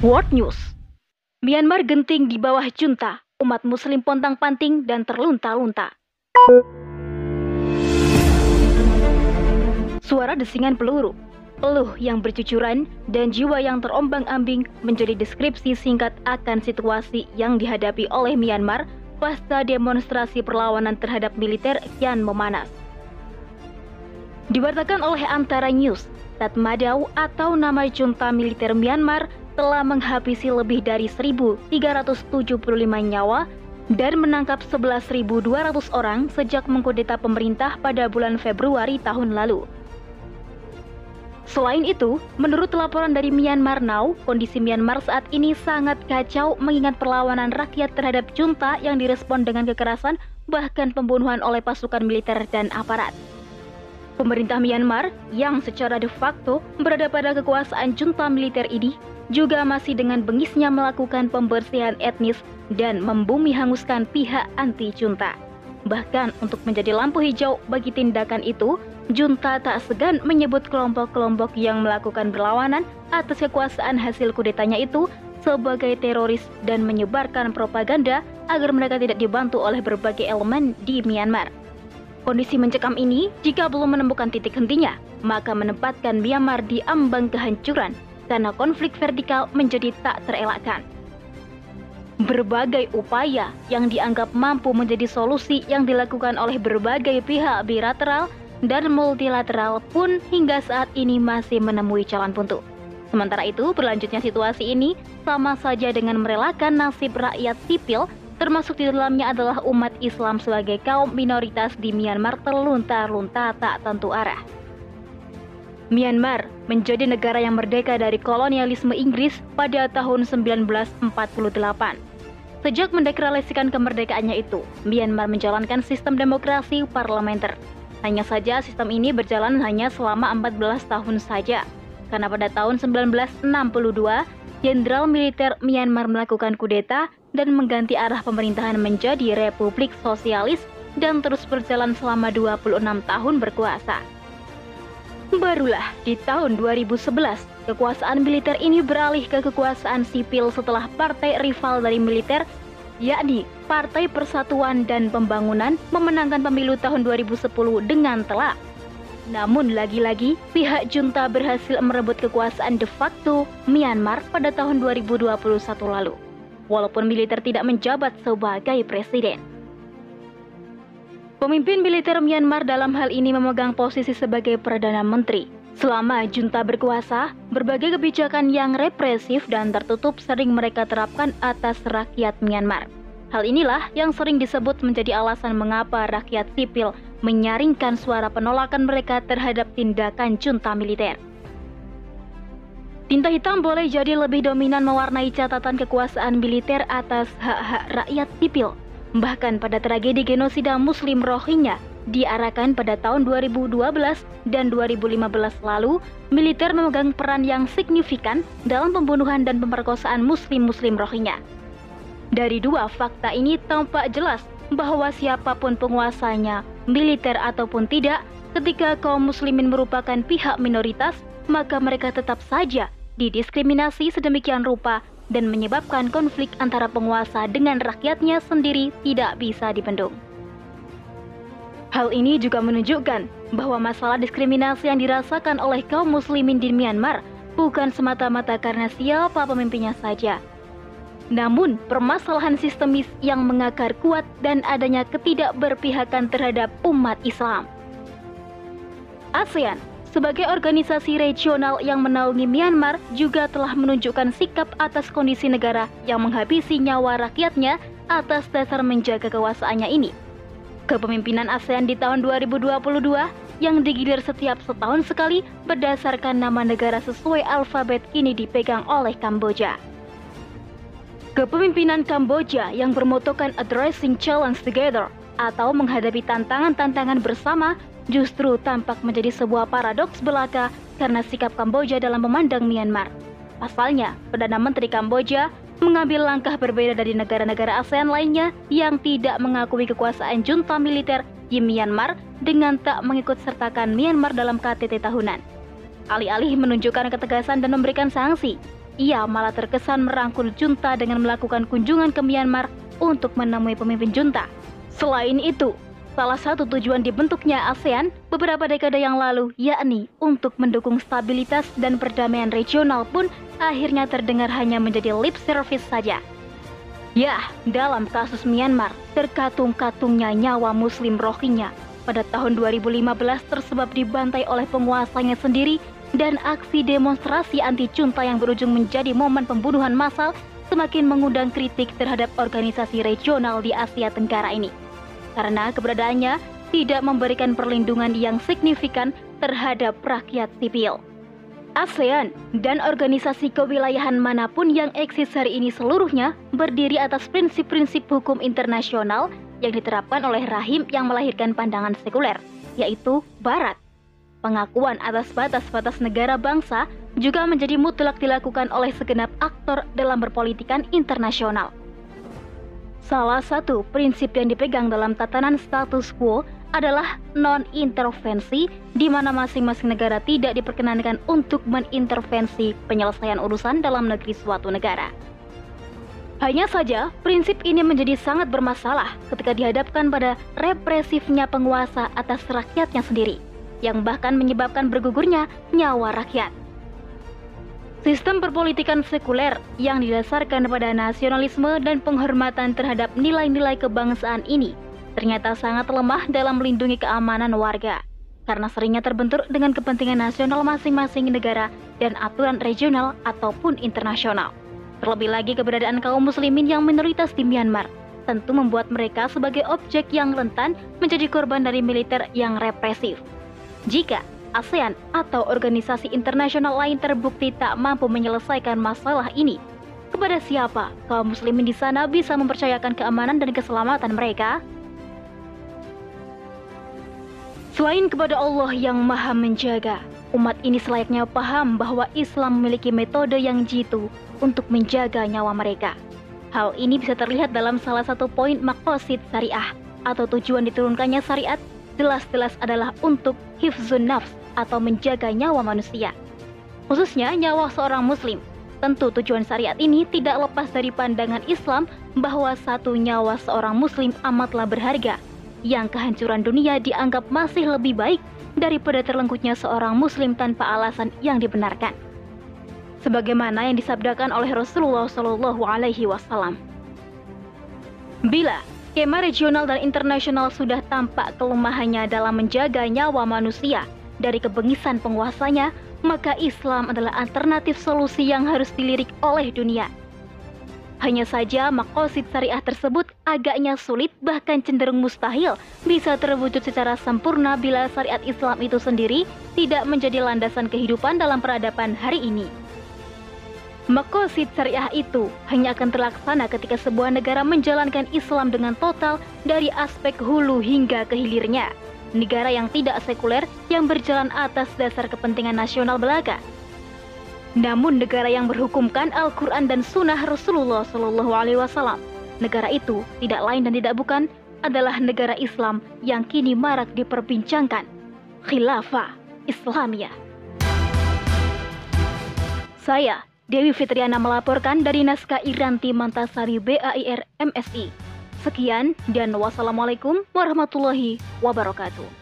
World News Myanmar genting di bawah junta, umat muslim pontang-panting dan terlunta-lunta. Suara desingan peluru, peluh yang bercucuran, dan jiwa yang terombang-ambing menjadi deskripsi singkat akan situasi yang dihadapi oleh Myanmar pasca demonstrasi perlawanan terhadap militer kian memanas. Diwartakan oleh Antara News, Tatmadaw atau nama junta militer Myanmar telah menghabisi lebih dari 1.375 nyawa dan menangkap 11.200 orang sejak mengkudeta pemerintah pada bulan Februari tahun lalu. Selain itu, menurut laporan dari Myanmar Now, kondisi Myanmar saat ini sangat kacau mengingat perlawanan rakyat terhadap junta yang direspon dengan kekerasan bahkan pembunuhan oleh pasukan militer dan aparat. Pemerintah Myanmar yang secara de facto berada pada kekuasaan junta militer ini juga masih dengan bengisnya melakukan pembersihan etnis dan membumi hanguskan pihak anti-junta. Bahkan untuk menjadi lampu hijau bagi tindakan itu, junta tak segan menyebut kelompok-kelompok yang melakukan berlawanan atas kekuasaan hasil kudetanya itu sebagai teroris dan menyebarkan propaganda agar mereka tidak dibantu oleh berbagai elemen di Myanmar. Kondisi mencekam ini, jika belum menemukan titik hentinya, maka menempatkan Myanmar di ambang kehancuran karena konflik vertikal menjadi tak terelakkan. Berbagai upaya yang dianggap mampu menjadi solusi yang dilakukan oleh berbagai pihak bilateral dan multilateral pun hingga saat ini masih menemui jalan buntu. Sementara itu, berlanjutnya situasi ini sama saja dengan merelakan nasib rakyat sipil, termasuk di dalamnya adalah umat Islam sebagai kaum minoritas di Myanmar terlunta-lunta tak tentu arah. Myanmar menjadi negara yang merdeka dari kolonialisme Inggris pada tahun 1948. Sejak mendeklarasikan kemerdekaannya itu, Myanmar menjalankan sistem demokrasi parlementer hanya saja sistem ini berjalan hanya selama 14 tahun saja. Karena pada tahun 1962, Jenderal Militer Myanmar melakukan kudeta dan mengganti arah pemerintahan menjadi Republik Sosialis dan terus berjalan selama 26 tahun berkuasa. Barulah di tahun 2011, kekuasaan militer ini beralih ke kekuasaan sipil setelah partai rival dari militer yakni Partai Persatuan dan Pembangunan memenangkan pemilu tahun 2010 dengan telak. Namun lagi-lagi pihak junta berhasil merebut kekuasaan de facto Myanmar pada tahun 2021 lalu. Walaupun militer tidak menjabat sebagai presiden. Pemimpin militer Myanmar dalam hal ini memegang posisi sebagai Perdana Menteri. Selama junta berkuasa, berbagai kebijakan yang represif dan tertutup sering mereka terapkan atas rakyat Myanmar. Hal inilah yang sering disebut menjadi alasan mengapa rakyat sipil menyaringkan suara penolakan mereka terhadap tindakan junta militer. Tinta hitam boleh jadi lebih dominan mewarnai catatan kekuasaan militer atas hak-hak rakyat sipil. Bahkan pada tragedi genosida Muslim Rohingya diarahkan pada tahun 2012 dan 2015 lalu, militer memegang peran yang signifikan dalam pembunuhan dan pemerkosaan Muslim-Muslim Rohingya. Dari dua fakta ini tampak jelas bahwa siapa pun penguasanya, militer ataupun tidak, ketika kaum muslimin merupakan pihak minoritas, maka mereka tetap saja didiskriminasi sedemikian rupa dan menyebabkan konflik antara penguasa dengan rakyatnya sendiri tidak bisa dibendung. Hal ini juga menunjukkan bahwa masalah diskriminasi yang dirasakan oleh kaum muslimin di Myanmar bukan semata-mata karena siapa pemimpinnya saja. Namun, permasalahan sistemis yang mengakar kuat dan adanya ketidakberpihakan terhadap umat Islam. ASEAN sebagai organisasi regional yang menaungi Myanmar juga telah menunjukkan sikap atas kondisi negara yang menghabisi nyawa rakyatnya atas dasar menjaga kekuasaannya ini. Kepemimpinan ASEAN di tahun 2022 yang digilir setiap setahun sekali berdasarkan nama negara sesuai alfabet kini dipegang oleh Kamboja. Kepemimpinan Kamboja yang bermotokan Addressing Challenge Together atau menghadapi tantangan-tantangan bersama justru tampak menjadi sebuah paradoks belaka karena sikap Kamboja dalam memandang Myanmar. Pasalnya, Perdana Menteri Kamboja mengambil langkah berbeda dari negara-negara ASEAN lainnya yang tidak mengakui kekuasaan junta militer di Myanmar dengan tak mengikut sertakan Myanmar dalam KTT tahunan. Alih-alih menunjukkan ketegasan dan memberikan sanksi, ia malah terkesan merangkul junta dengan melakukan kunjungan ke Myanmar untuk menemui pemimpin junta. Selain itu, salah satu tujuan dibentuknya ASEAN beberapa dekade yang lalu yakni untuk mendukung stabilitas dan perdamaian regional pun akhirnya terdengar hanya menjadi lip service saja. Ya, dalam kasus Myanmar, terkatung-katungnya nyawa muslim Rohingya pada tahun 2015 tersebab dibantai oleh penguasanya sendiri dan aksi demonstrasi anti-junta yang berujung menjadi momen pembunuhan massal semakin mengundang kritik terhadap organisasi regional di Asia Tenggara ini. Karena keberadaannya tidak memberikan perlindungan yang signifikan terhadap rakyat sipil. ASEAN dan organisasi kewilayahan mana pun yang eksis hari ini seluruhnya berdiri atas prinsip-prinsip hukum internasional yang diterapkan oleh rahim yang melahirkan pandangan sekuler, yaitu Barat. Pengakuan atas batas-batas negara bangsa juga menjadi mutlak dilakukan oleh segenap aktor dalam berpolitikan internasional. Salah satu prinsip yang dipegang dalam tatanan status quo adalah non-intervensi di mana masing-masing negara tidak diperkenankan untuk mengintervensi penyelesaian urusan dalam negeri suatu negara. Hanya saja, prinsip ini menjadi sangat bermasalah ketika dihadapkan pada represifnya penguasa atas rakyatnya sendiri yang bahkan menyebabkan bergugurnya nyawa rakyat. Sistem perpolitikan sekuler yang didasarkan pada nasionalisme dan penghormatan terhadap nilai-nilai kebangsaan ini ternyata sangat lemah dalam melindungi keamanan warga karena seringnya terbentur dengan kepentingan nasional masing-masing negara dan aturan regional ataupun internasional. Terlebih lagi keberadaan kaum muslimin yang minoritas di Myanmar tentu membuat mereka sebagai objek yang rentan menjadi korban dari militer yang represif. Jika ASEAN atau organisasi internasional lain terbukti tak mampu menyelesaikan masalah ini, kepada siapa kaum muslimin di sana bisa mempercayakan keamanan dan keselamatan mereka? Selain kepada Allah yang maha menjaga, umat ini selayaknya paham bahwa Islam memiliki metode yang jitu untuk menjaga nyawa mereka. Hal ini bisa terlihat dalam salah satu poin makosid syariah atau tujuan diturunkannya syariat jelas-jelas adalah untuk hifzun nafs atau menjaga nyawa manusia. Khususnya nyawa seorang muslim. Tentu tujuan syariat ini tidak lepas dari pandangan Islam bahwa satu nyawa seorang muslim amatlah berharga, yang kehancuran dunia dianggap masih lebih baik daripada terlengkutnya seorang muslim tanpa alasan yang dibenarkan. Sebagaimana yang disabdakan oleh Rasulullah Shallallahu alaihi wasallam. Bila Skema regional dan internasional sudah tampak kelemahannya dalam menjaga nyawa manusia dari kebengisan penguasanya, maka Islam adalah alternatif solusi yang harus dilirik oleh dunia. Hanya saja makosid syariah tersebut agaknya sulit bahkan cenderung mustahil bisa terwujud secara sempurna bila syariat Islam itu sendiri tidak menjadi landasan kehidupan dalam peradaban hari ini. Makosid syariah itu hanya akan terlaksana ketika sebuah negara menjalankan Islam dengan total dari aspek hulu hingga ke hilirnya. Negara yang tidak sekuler yang berjalan atas dasar kepentingan nasional belaka. Namun negara yang berhukumkan Al-Quran dan Sunnah Rasulullah Shallallahu Alaihi Wasallam, negara itu tidak lain dan tidak bukan adalah negara Islam yang kini marak diperbincangkan, khilafah Islamiyah. Saya Dewi Fitriana melaporkan dari naskah Iranti Mantasari BAIR MSI. Sekian dan wassalamualaikum warahmatullahi wabarakatuh.